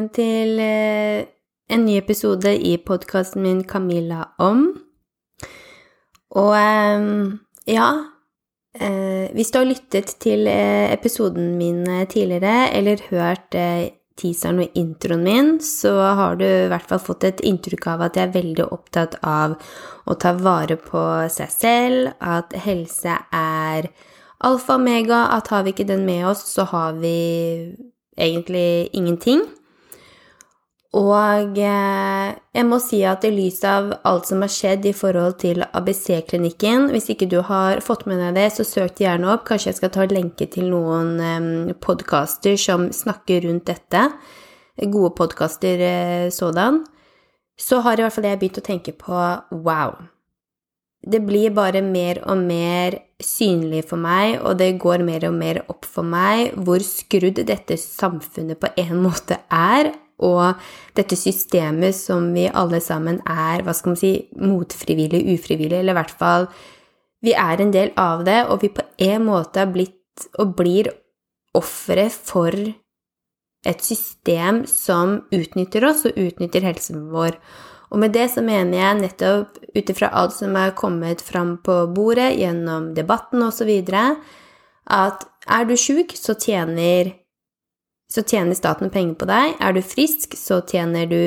Velkommen til eh, en ny episode i podkasten min Camilla om. Og eh, ja eh, Hvis du har lyttet til eh, episoden min eh, tidligere, eller hørt eh, teaseren og introen min, så har du i hvert fall fått et inntrykk av at jeg er veldig opptatt av å ta vare på seg selv, at helse er alfa og omega, at har vi ikke den med oss, så har vi egentlig ingenting. Og eh, jeg må si at i lys av alt som har skjedd i forhold til ABC-klinikken Hvis ikke du har fått med deg det, så søk det gjerne opp. Kanskje jeg skal ta lenke til noen eh, podkaster som snakker rundt dette. Gode podkaster eh, sådan. Så har i hvert fall jeg begynt å tenke på wow. Det blir bare mer og mer synlig for meg, og det går mer og mer opp for meg hvor skrudd dette samfunnet på en måte er, og dette systemet som vi alle sammen er, hva skal man si, motfrivillig, ufrivillig, eller i hvert fall Vi er en del av det, og vi på en måte har blitt og blir ofre for et system som utnytter oss og utnytter helsen vår. Og med det så mener jeg nettopp ut ifra alt som er kommet fram på bordet gjennom debatten osv., at er du sjuk, så tjener så tjener staten penger på deg. Er du frisk, så tjener du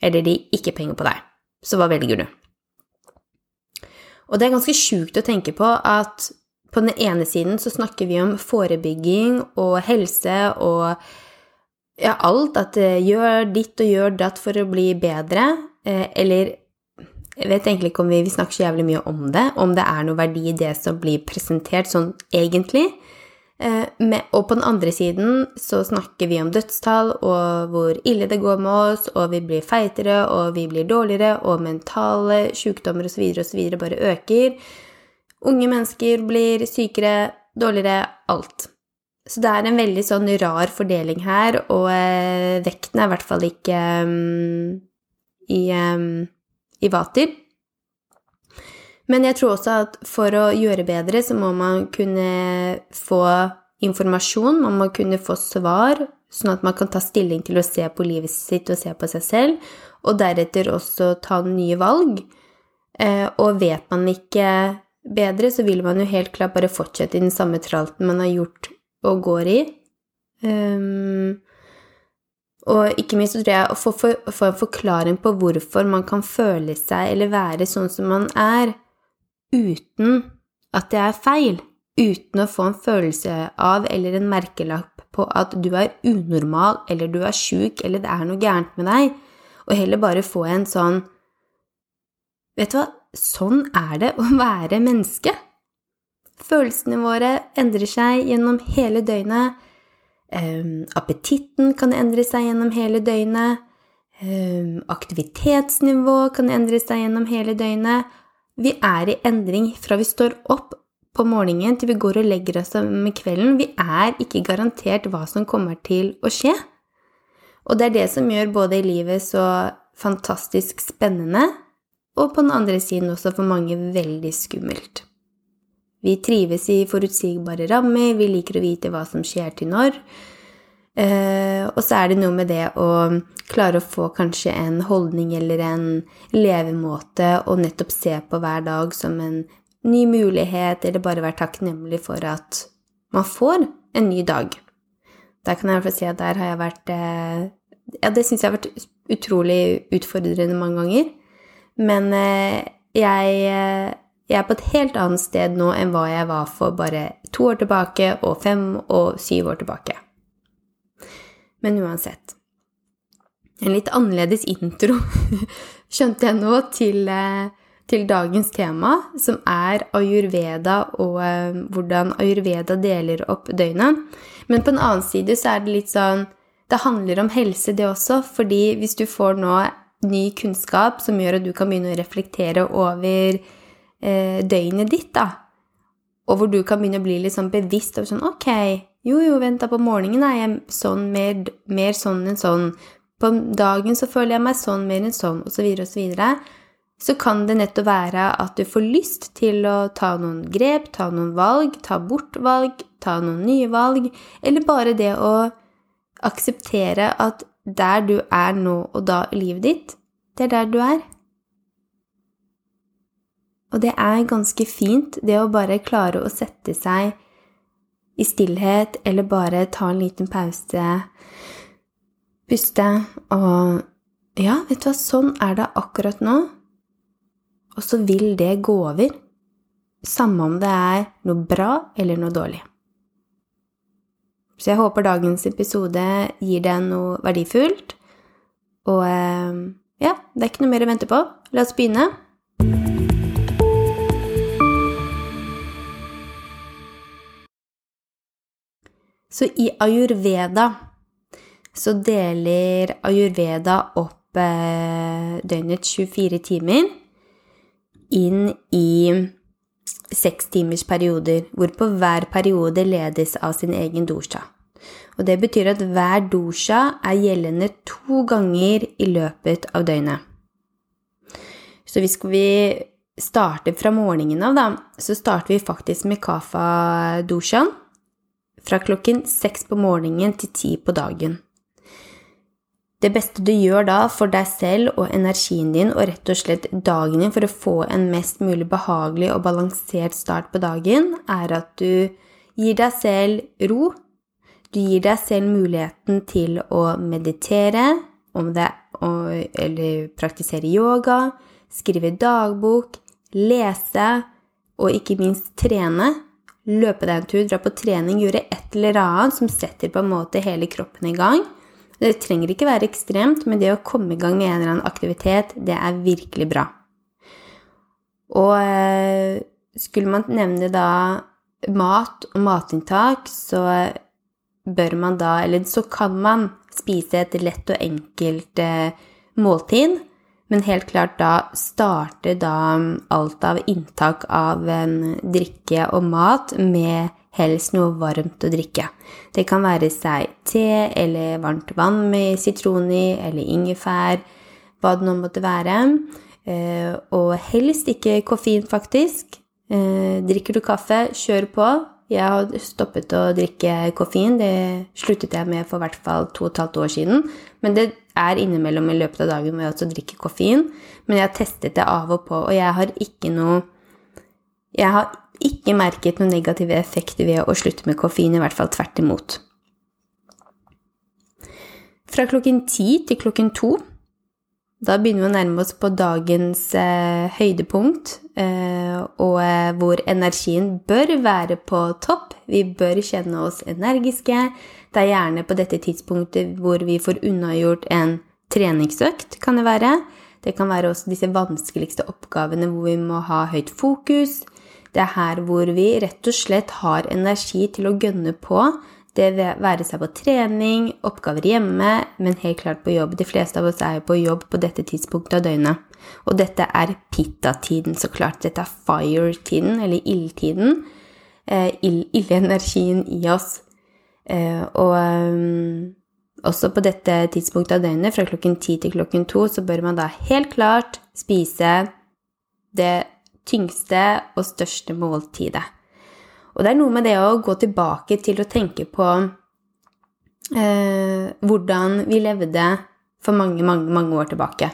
eller de ikke penger på deg. Så hva velger du? Og det er ganske sjukt å tenke på at på den ene siden så snakker vi om forebygging og helse og ja, alt. At gjør ditt og gjør datt for å bli bedre. Eh, eller jeg vet egentlig ikke om vi, vi snakker så jævlig mye om det, om det er noe verdi i det som blir presentert sånn egentlig. Eh, og på den andre siden så snakker vi om dødstall og hvor ille det går med oss, og vi blir feitere, og vi blir dårligere, og mentale sykdommer osv. osv. bare øker. Unge mennesker blir sykere, dårligere, alt. Så det er en veldig sånn rar fordeling her, og eh, vekten er i hvert fall ikke um, i, um, i vater. Men jeg tror også at for å gjøre bedre, så må man kunne få informasjon, man må kunne få svar, sånn at man kan ta stilling til å se på livet sitt og se på seg selv, og deretter også ta nye valg. Eh, og vet man ikke bedre, så vil man jo helt klart bare fortsette i den samme tralten man har gjort og går i. Um, og ikke minst så tror jeg å få, en forklaring på hvorfor man kan føle seg eller være sånn som man er, uten at det er feil, uten å få en følelse av eller en merkelapp på at du er unormal eller du er sjuk eller det er noe gærent med deg, og heller bare få en sånn Vet du hva, sånn er det å være menneske. Følelsene våre endrer seg gjennom hele døgnet. Um, appetitten kan endre seg gjennom hele døgnet. Um, aktivitetsnivå kan endre seg gjennom hele døgnet. Vi er i endring fra vi står opp på morgenen til vi går og legger oss med kvelden. Vi er ikke garantert hva som kommer til å skje. Og det er det som gjør både livet så fantastisk spennende, og på den andre siden også for mange veldig skummelt. Vi trives i forutsigbare rammer, vi liker å vite hva som skjer til når. Uh, og så er det noe med det å klare å få kanskje en holdning eller en levemåte og nettopp se på hver dag som en ny mulighet, eller bare være takknemlig for at man får en ny dag. Der kan jeg i hvert fall si at der har jeg vært uh, Ja, det syns jeg har vært utrolig utfordrende mange ganger. Men uh, jeg, jeg er på et helt annet sted nå enn hva jeg var for bare to år tilbake og fem og syv år tilbake. Men uansett En litt annerledes intro skjønte jeg nå til, eh, til, dagens tema, som er ayurveda og uh, hvordan ayurveda deler opp døgnet. Men på en annen side så er det litt sånn Det handler om helse, det også, fordi hvis du får nå ny kunnskap som gjør at du kan begynne å reflektere over eh, døgnet ditt, da, og hvor du kan begynne å bli litt sånn bevisst over sånn Ok, jo, jo, vent da, på morgenen er jeg sånn mer, mer sånn enn sånn. På dagen så føler jeg meg sånn mer enn sånn, osv., osv. Så, så kan det nettopp være at du får lyst til å ta noen grep, ta noen valg, ta bort valg, ta noen nye valg, eller bare det å Akseptere at der du er nå og da i livet ditt, det er der du er. Og det er ganske fint, det å bare klare å sette seg i stillhet, eller bare ta en liten pause, puste og Ja, vet du hva, sånn er det akkurat nå. Og så vil det gå over, samme om det er noe bra eller noe dårlig. Så jeg håper dagens episode gir deg noe verdifullt. Og eh, ja, det er ikke noe mer å vente på. La oss begynne. Så i ayurveda så deler ayurveda opp eh, døgnets 24 timer inn i sekstimersperioder, hvorpå hver periode ledes av sin egen dosha. Og det betyr at hver dosha er gjeldende to ganger i løpet av døgnet. Så hvis vi starter fra morgenen av, da, så starter vi faktisk med kafa-doshaen fra klokken seks på morgenen til ti på dagen. Det beste du gjør da for deg selv og energien din og rett og slett dagen din for å få en mest mulig behagelig og balansert start på dagen, er at du gir deg selv ro. Du gir deg selv muligheten til å meditere, om det, eller praktisere yoga, skrive dagbok, lese og ikke minst trene løpe deg en tur, dra på trening, gjøre et eller annet som setter på en måte hele kroppen i gang. Det trenger ikke være ekstremt, men det å komme i gang med en eller annen aktivitet, det er virkelig bra. Og eh, skulle man nevne da mat og matinntak, så bør man da, eller så kan man spise et lett og enkelt eh, måltid men helt klart da starter da alt av inntak av drikke og mat med helst noe varmt å drikke. Det kan være seg te eller varmt vann med sitron i, eller ingefær, hva det nå måtte være. Eh, og helst ikke koffein, faktisk. Eh, drikker du kaffe, kjør på. Jeg har stoppet å drikke koffein. Det sluttet jeg med for hvert fall to og et halvt år siden. Men det er innimellom i løpet av dagen hvor jeg også drikker koffein. Men jeg har testet det av og på, og jeg har ikke noe Jeg har ikke merket noen negative effekter ved å slutte med koffein, i hvert fall tvert imot. Fra klokken ti til klokken to da begynner vi å nærme oss på dagens eh, høydepunkt, eh, og eh, hvor energien bør være på topp. Vi bør kjenne oss energiske. Det er gjerne på dette tidspunktet hvor vi får unnagjort en treningsøkt, kan det være. Det kan være også disse vanskeligste oppgavene hvor vi må ha høyt fokus. Det er her hvor vi rett og slett har energi til å gønne på det være seg på trening, oppgaver hjemme, men helt klart på jobb. De fleste av oss er jo på jobb på dette tidspunktet av døgnet. Og dette er pitta-tiden, så klart. Dette er fire-tiden, eller ildtiden. Eh, Ildenergien i oss. Eh, og um, også på dette tidspunktet av døgnet, fra klokken ti til klokken to, så bør man da helt klart spise det tyngste og største måltidet. Og det er noe med det å gå tilbake til å tenke på eh, hvordan vi levde for mange, mange, mange år tilbake.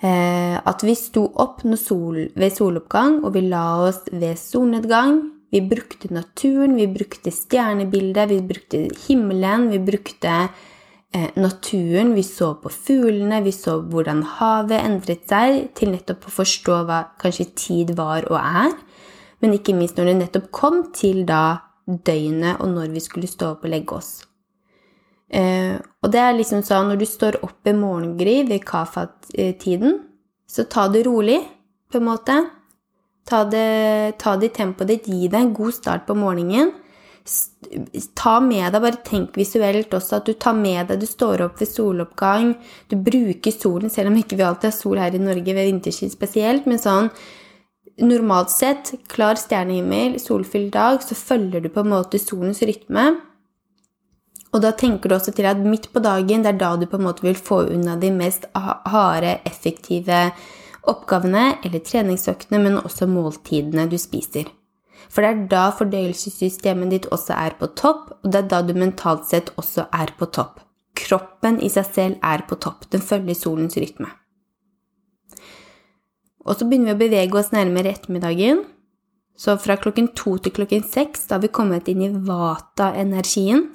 Eh, at vi sto opp sol, ved soloppgang, og vi la oss ved solnedgang. Vi brukte naturen, vi brukte stjernebildet, vi brukte himmelen, vi brukte eh, naturen. Vi så på fuglene, vi så hvordan havet endret seg, til nettopp å forstå hva kanskje tid var og er men ikke minst når det nettopp kom til da døgnet og når vi skulle stå opp og legge oss. Eh, og det er liksom sånn når du står opp ved morgengry ved kafatiden, så ta det rolig, på en måte. Ta det, ta det i tempoet ditt, gi deg en god start på morgenen. Ta med deg, bare tenk visuelt også, at du tar med deg Du står opp ved soloppgang, du bruker solen, selv om ikke vi alltid har sol her i Norge ved vinterstid spesielt, men sånn normalt sett, klar stjernehimmel, solfylt dag, så følger du på en måte solens rytme. Og da tenker du også til at midt på dagen, det er da du på en måte vil få unna de mest harde, effektive oppgavene eller treningsøktene, men også måltidene du spiser. For det er da fordøyelsessystemet ditt også er på topp, og det er da du mentalt sett også er på topp. Kroppen i seg selv er på topp. Den følger solens rytme. Og så begynner vi å bevege oss nærmere ettermiddagen. Så fra klokken to til klokken seks har vi kommet inn i vata-energien.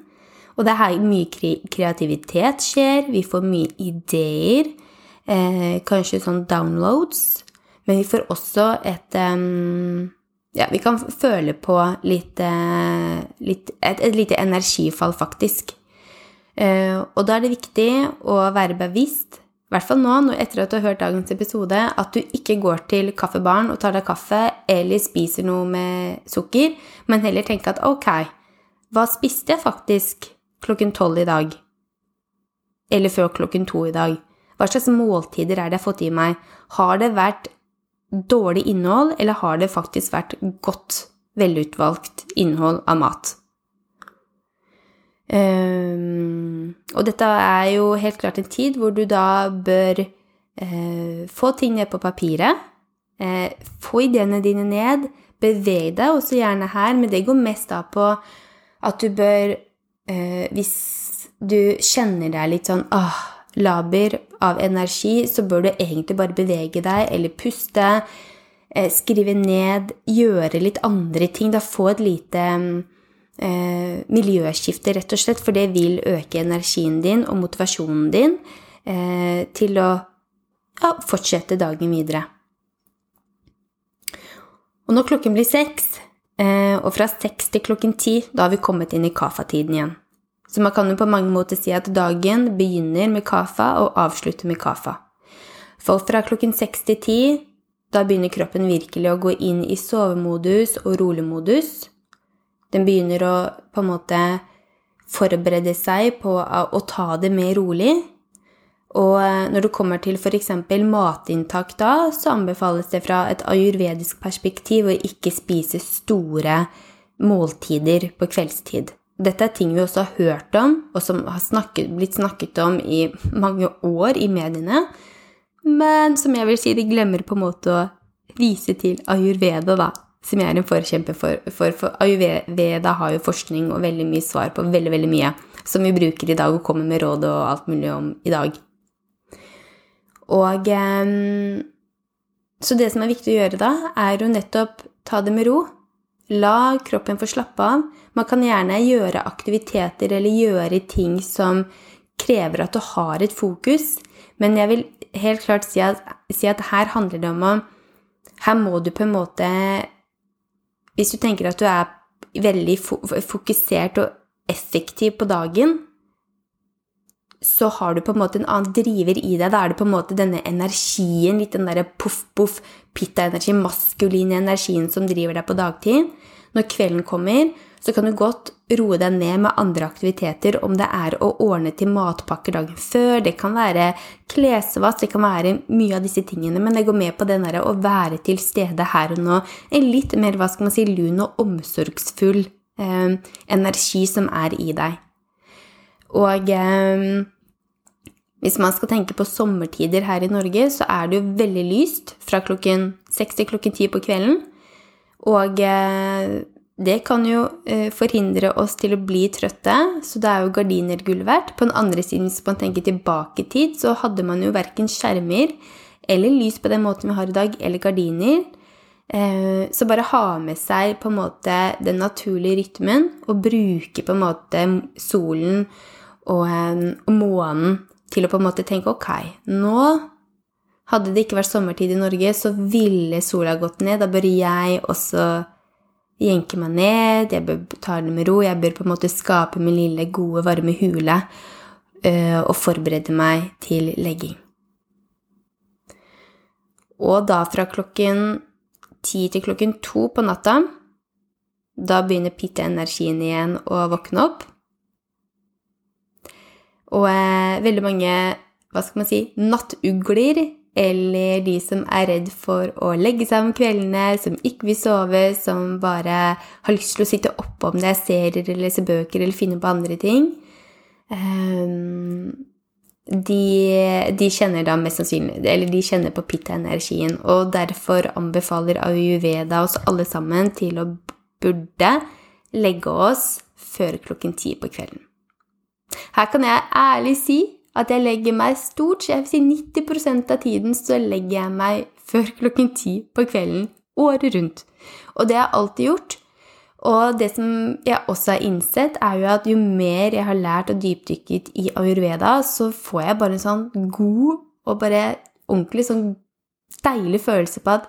Og det er her mye kreativitet skjer, vi får mye ideer, eh, kanskje sånn downloads. Men vi får også et um, Ja, vi kan føle på litt, uh, litt et, et, lite energifall, faktisk. Uh, og da er det viktig å være bevisst i hvert fall nå, etter at du har hørt dagens episode, at du ikke går til kaffebaren og tar deg kaffe eller spiser noe med sukker, men heller tenker at ok, hva spiste jeg faktisk klokken tolv i dag? Eller før klokken to i dag? Hva slags måltider er det jeg har fått i meg? Har det vært dårlig innhold, eller har det faktisk vært godt, velutvalgt innhold av mat? Um, og dette er jo helt klart en tid hvor du da bør uh, få ting ned på papiret. Uh, få ideene dine ned. Beveg deg også gjerne her, men det går mest da på at du bør uh, Hvis du kjenner deg litt sånn åh, laber av energi, så bør du egentlig bare bevege deg eller puste. Skrive ned, gjøre litt andre ting. Da få et lite eh, miljøskifte, rett og slett, for det vil øke energien din og motivasjonen din eh, til å ja, fortsette dagen videre. Og når klokken blir seks, eh, og fra seks til klokken ti, da har vi kommet inn i kafatiden igjen. Så man kan jo på mange måter si at dagen begynner med kafa og avslutter med kafa. For fra klokken seks til ti, da begynner kroppen virkelig å gå inn i sovemodus og roligmodus. Den begynner å på en måte forberede seg på å ta det mer rolig. Og eh, når det kommer til f.eks. matinntak da, så anbefales det fra et ayurvedisk perspektiv å ikke spise store måltider på kveldstid. Dette er ting vi også har hørt om, og som har snakket, blitt snakket om i mange år i mediene, men som jeg vil si de glemmer på en måte å vise til ayurveda, da som jeg er en forkjemper for. For, for Ayurveda har jo forskning og veldig mye svar på veldig, veldig mye som vi bruker i dag og kommer med råd og alt mulig om i dag. Og um, Så det som er viktig å gjøre da, er jo nettopp ta det med ro. La kroppen få slappe av. Man kan gjerne gjøre aktiviteter eller gjøre ting som krever at du har et fokus, men jeg vil helt klart si at, si at her handler det om å Her må du på en måte hvis du tenker at du er veldig fokusert og effektiv på dagen, så har du på en måte en annen driver i deg. Da er det på en måte denne energien, litt den derre poff-poff, pitta-energi, maskuline energien som driver deg på dagtid. Når kvelden kommer, så kan du godt roe deg ned med andre aktiviteter, om det er å ordne til matpakker dagen før, det kan være klesvask, det kan være mye av disse tingene, men det går med på den å være til stede her og nå, en litt mer, hva skal man si, lun og omsorgsfull eh, energi som er i deg. Og eh, hvis man skal tenke på sommertider her i Norge, så er det jo veldig lyst fra klokken seks til klokken ti på kvelden. Og eh, det kan jo eh, forhindre oss til å bli trøtte, så det er jo gardiner gull verdt. På den andre siden, hvis man tenker tilbake i tid, så hadde man jo verken skjermer eller lys på den måten vi har i dag, eller gardiner. Eh, så bare ha med seg på en måte den naturlige rytmen, og bruke på en måte solen og, og månen til å på en måte tenke ok, nå hadde det ikke vært sommertid i Norge, så ville sola gått ned. Da bør jeg også jenke meg ned, jeg bør ta det med ro, jeg bør på en måte skape min lille, gode, varme hule øh, og forberede meg til legging. Og da fra klokken ti til klokken to på natta, da begynner pitta-energien igjen å våkne opp. Og øh, veldig mange, hva skal man si, nattugler eller de som er redd for å legge seg om kveldene, som ikke vil sove, som bare har lyst til å sitte oppe om det er serier eller lese bøker eller finne på andre ting. Um, de, de, kjenner da mest sannsynlig Eller de kjenner på pitta-energien, og derfor anbefaler Ayurveda oss alle sammen til å burde legge oss før klokken ti på kvelden. Her kan jeg ærlig si at jeg legger meg stort sett, si 90 av tiden så legger jeg meg før klokken ti på kvelden året rundt. Og det har jeg alltid gjort. Og det som jeg også har innsett, er jo at jo mer jeg har lært og dypdykket i ayurveda, så får jeg bare en sånn god og bare ordentlig sånn deilig følelse på at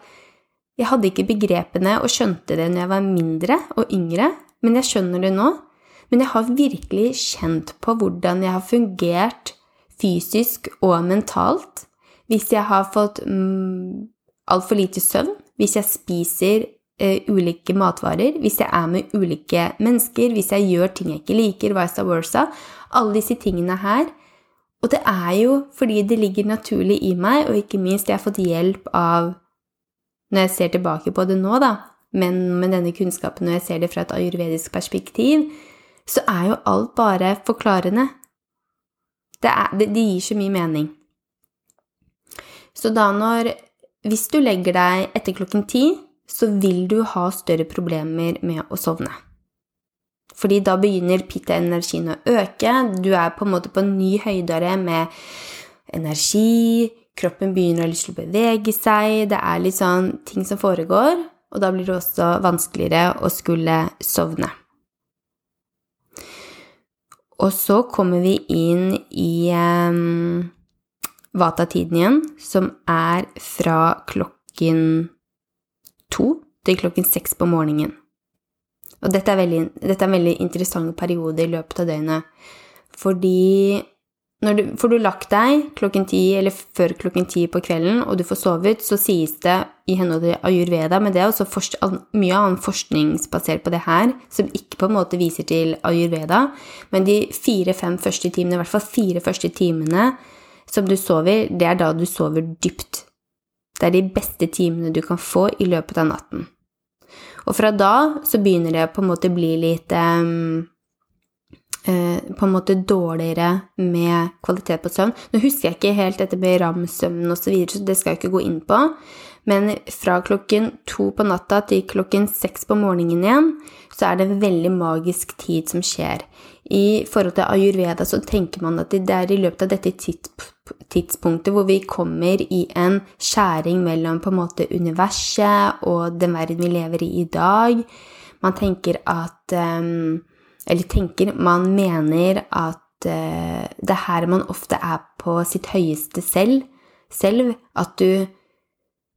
jeg hadde ikke begrepene og skjønte det når jeg var mindre og yngre, men jeg skjønner det nå. Men jeg har virkelig kjent på hvordan jeg har fungert fysisk og mentalt hvis jeg har fått mm, altfor lite søvn, hvis jeg spiser uh, ulike matvarer, hvis jeg er med ulike mennesker, hvis jeg gjør ting jeg ikke liker, vice versa. Alle disse tingene her. Og det er jo fordi det ligger naturlig i meg, og ikke minst jeg har fått hjelp av Når jeg ser tilbake på det nå, da, men med denne kunnskapen når jeg ser det fra et ayurvedisk perspektiv, så er jo alt bare forklarende. Det, er, det, det gir så mye mening. Så da når Hvis du legger deg etter klokken ti, så vil du ha større problemer med å sovne. Fordi da begynner pitta-energien å øke, du er på en måte på en ny høydere med energi, kroppen begynner å lyst til å bevege seg, det er litt sånn ting som foregår, og da blir det også vanskeligere å skulle sovne. Og så kommer vi inn i um, vata-tiden igjen, som er fra klokken to til klokken seks på morgenen. Og dette er, veldig, dette er en veldig interessant periode i løpet av døgnet. Fordi du, får du lagt deg klokken ti eller før klokken ti på kvelden, og du får sovet, så sies det i henhold til ayurveda, men det er også forst, mye annen forskningsbasert på det her, som ikke på en måte viser til ayurveda, men de fire-fem første timene, i hvert fall fire første timene som du sover, det er da du sover dypt. Det er de beste timene du kan få i løpet av natten. Og fra da så begynner det på en måte bli litt um, På en måte dårligere med kvalitet på søvn. Nå husker jeg ikke helt dette med ramsøvn osv., så, videre, så det skal jeg ikke gå inn på. Men fra klokken to på natta til klokken seks på morgenen igjen, så er det en veldig magisk tid som skjer. I forhold til ayurveda så tenker man at det er i løpet av dette tidspunktet hvor vi kommer i en skjæring mellom på en måte universet og den verden vi lever i i dag. Man tenker at ehm, Eller tenker Man mener at eh, det er her man ofte er på sitt høyeste selv. selv at du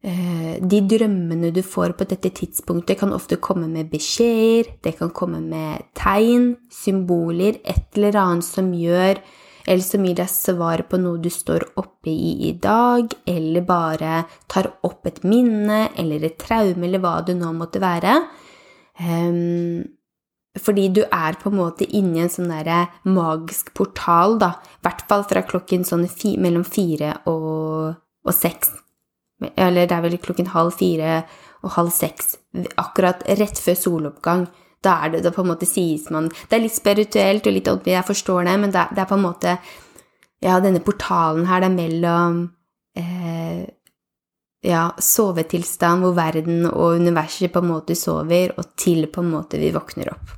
Eh, de drømmene du får på dette tidspunktet, kan ofte komme med beskjeder, det kan komme med tegn, symboler, et eller annet som gjør eller som gir deg svar på noe du står oppe i i dag, eller bare tar opp et minne eller et traume, eller hva det nå måtte være. Um, fordi du er på en måte inni en sånn der magisk portal, da. I hvert fall fra klokken sånn fi, mellom fire og, og seks. Eller det er vel klokken halv fire og halv seks, akkurat rett før soloppgang. Da er det, da på en måte sies man Det er litt spirituelt og litt åndelig, jeg forstår det, men det, det, er på en måte Ja, denne portalen her, det er mellom eh, ja, sovetilstand hvor verden og universet på en måte sover, og til på en måte vi våkner opp.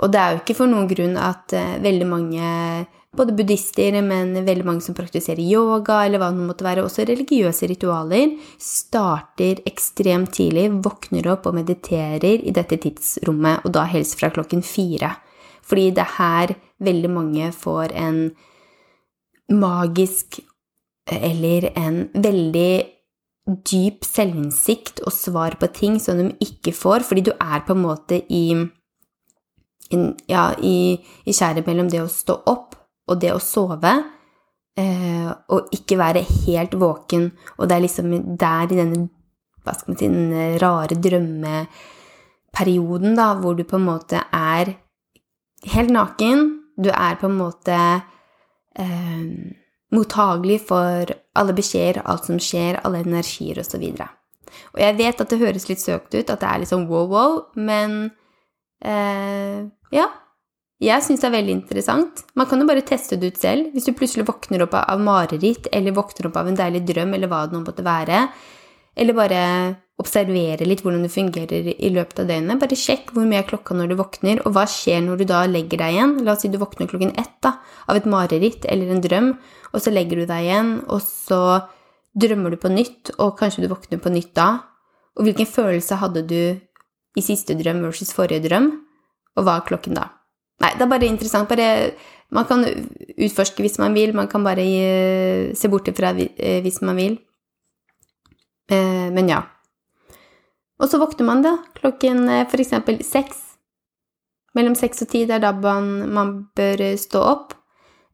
Og det er jo ikke for noen grunn at eh, veldig mange både buddhister, men veldig mange som praktiserer yoga, eller hva det måtte være, også religiøse ritualer, starter ekstremt tidlig, våkner opp og mediterer i dette tidsrommet, og da helst fra klokken fire. Fordi det er her veldig mange får en magisk eller en veldig dyp selvinnsikt og svar på ting som de ikke får, fordi du er på en måte i, ja, i, i skjæret mellom det å stå opp og det å sove eh, og ikke være helt våken, og det er liksom der i denne hva skal man si, den rare drømmeperioden, da, hvor du på en måte er helt naken, du er på en måte eh, mottagelig for alle beskjeder, alt som skjer, alle energier osv. Og, og jeg vet at det høres litt søkt ut, at det er litt sånn wow-wow, men eh, ja, Jeg syns det er veldig interessant. Man kan jo bare teste det ut selv. Hvis du plutselig våkner opp av mareritt, eller våkner opp av en deilig drøm, eller hva det nå måtte være, eller bare observere litt hvordan det fungerer i løpet av døgnet. Bare sjekk hvor mye er klokka når du våkner, og hva skjer når du da legger deg igjen. La oss si du våkner klokken ett da, av et mareritt eller en drøm, og så legger du deg igjen, og så drømmer du på nytt, og kanskje du våkner på nytt da. Og hvilken følelse hadde du i siste drøm versus forrige drøm, og hva er klokken da? Nei, det er bare interessant. Bare, man kan utforske hvis man vil, man kan bare uh, se bort ifra eh, hvis man vil. Uh, men ja. Og så våkner man da klokken uh, eksempel seks. Mellom seks og ti, det er da man, man, bør stå opp.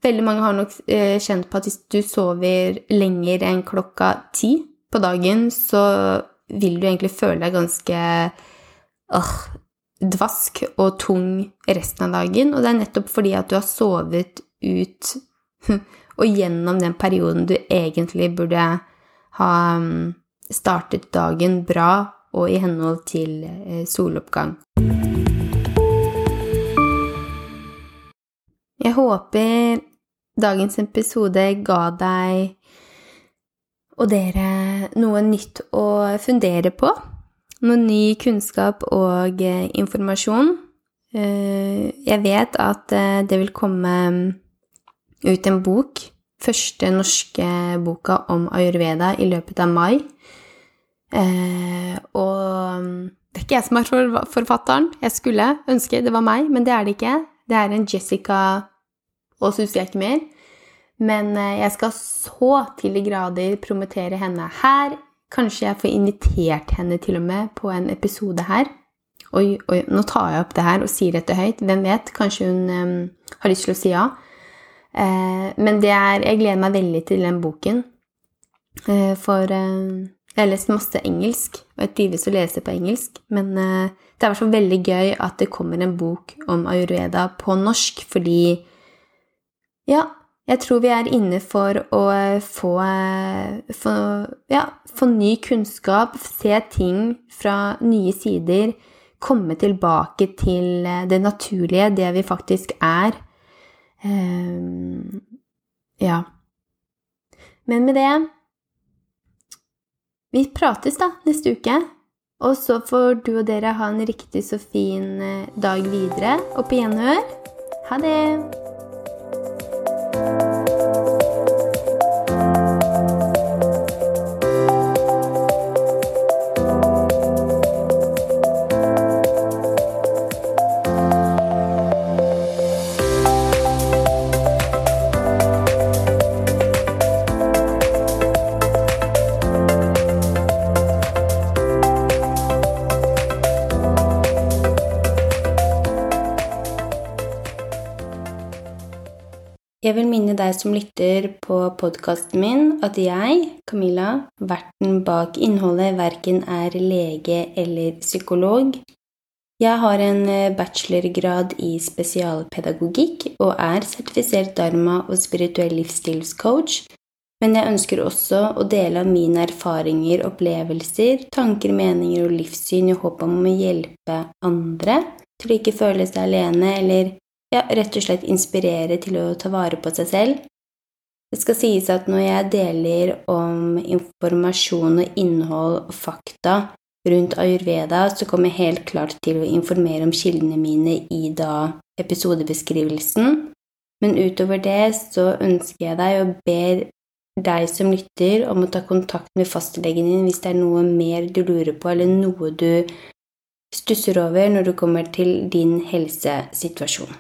Veldig mange har nok kjent på at hvis du sover lenger enn klokka ti på dagen, så vil du egentlig føle deg ganske øh, dvask og tung resten av dagen, og det er nettopp fordi at du har sovet ut og gjennom den perioden du egentlig burde ha mm, startet dagen bra og i henhold til eh, soloppgang. Jeg håper dagens episode ga deg og dere noe nytt å fundere på noe ny kunnskap og eh, informasjon. Eh, jeg vet at eh, det vil komme ut en bok, første norske boka om ayurveda, i løpet av mai. Og det er ikke jeg som er forfatteren. Jeg skulle ønske det var meg, men det er det ikke. Det er en Jessica Og så husker jeg ikke mer. Men jeg skal så til de grader promotere henne her Kanskje jeg får invitert henne til og med på en episode her. Oi, oi, nå tar jeg opp det her og sier dette høyt. Hvem vet? Kanskje hun um, har lyst til å si ja. Uh, men det er Jeg gleder meg veldig til den boken. Uh, for uh, jeg har lest masse engelsk, og jeg trives å lese på engelsk. Men det er i hvert fall veldig gøy at det kommer en bok om ayurveda på norsk, fordi Ja, jeg tror vi er inne for å få, få, ja, få ny kunnskap, se ting fra nye sider, komme tilbake til det naturlige, det vi faktisk er. Um, ja. Men med det Vi prates da neste uke. Og så får du og dere ha en riktig så fin eh, dag videre, og på gjenhør. Ha det! Som lytter på podkasten min, at jeg, Camilla, verten bak innholdet, verken er lege eller psykolog. Jeg har en eh, bachelorgrad i spesialpedagogikk og er sertifisert dharma- og spirituell livsstilscoach, men jeg ønsker også å dele av mine erfaringer, opplevelser, tanker, meninger og livssyn i håp om å hjelpe andre til å ikke føle seg alene eller ja, rett og slett inspirere til å ta vare på seg selv. Det skal sies at når jeg deler om informasjon og innhold og fakta rundt ayurveda, så kommer jeg helt klart til å informere om kildene mine i da episodebeskrivelsen. Men utover det så ønsker jeg deg og ber deg som lytter om å ta kontakt med fastlegen din hvis det er noe mer du lurer på, eller noe du stusser over når du kommer til din helsesituasjon.